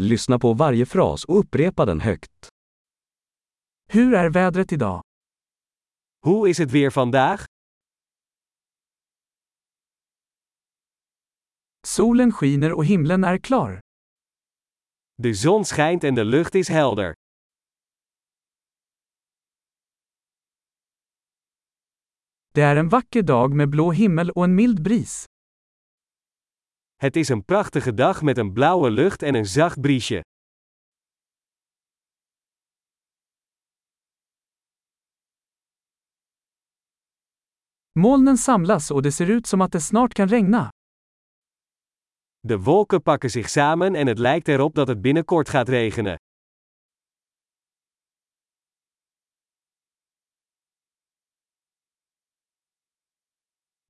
Lyssna på varje fras och upprepa den högt. Hur är vädret idag? Hoe is het weer vandaag? Solen skiner och himlen är klar. De zon schijnt en de lucht is helder. Det är en vacker dag med blå himmel och en mild bris. Het is een prachtige dag met een blauwe lucht en een zacht briesje. Molnen samlas och det ser ut som att det snart kan regna. De wolken pakken zich samen en het lijkt erop dat het binnenkort gaat regenen.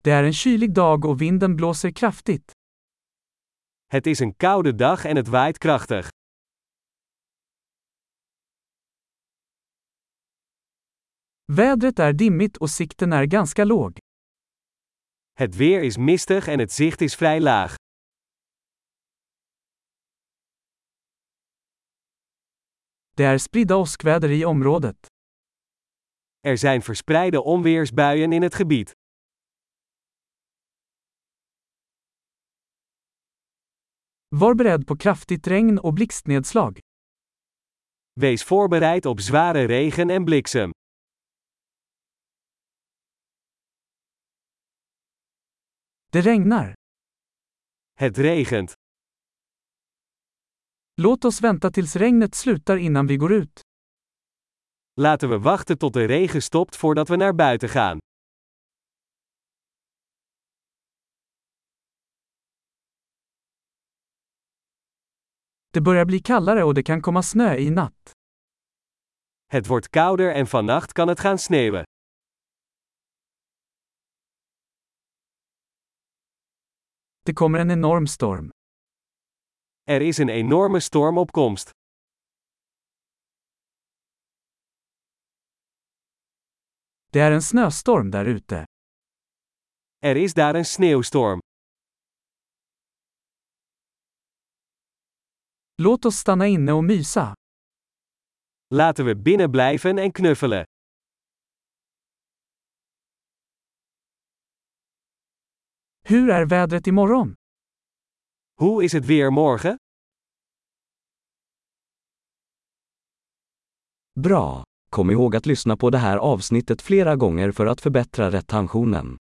Det är en kylig dag och vinden blåser kraftigt. Het is een koude dag en het waait krachtig. Vädret är dimmigt och sikten är ganska låg. Het weer is mistig en het zicht is vrij laag. Det är spridda åskväder i området. Er zijn verspreide onweersbuien in het gebied. Var beredd på kraftigt regn och blixtnedslag. Wees voorbereid op zware regen en bliksem. Det regnar. Het regent. Låt oss vänta tills regnet slutar innan vi går ut. Laten we wachten tot de regen stopt voordat we naar buiten gaan. Det börjar bli kallare och det kan komma snö i natt. Het wordt kouder en vannacht kan het gaan sneeuwen. Det kommer en enorm storm. Er is een enorme storm op komst. Det är en snöstorm där ute. Er is daar een sneeuwstorm. Låt oss stanna inne och mysa. Laten we binnen blijven en knuffelen. Hur är vädret imorgon? Hoe is het weer morgen? Bra! Kom ihåg att lyssna på det här avsnittet flera gånger för att förbättra retentionen.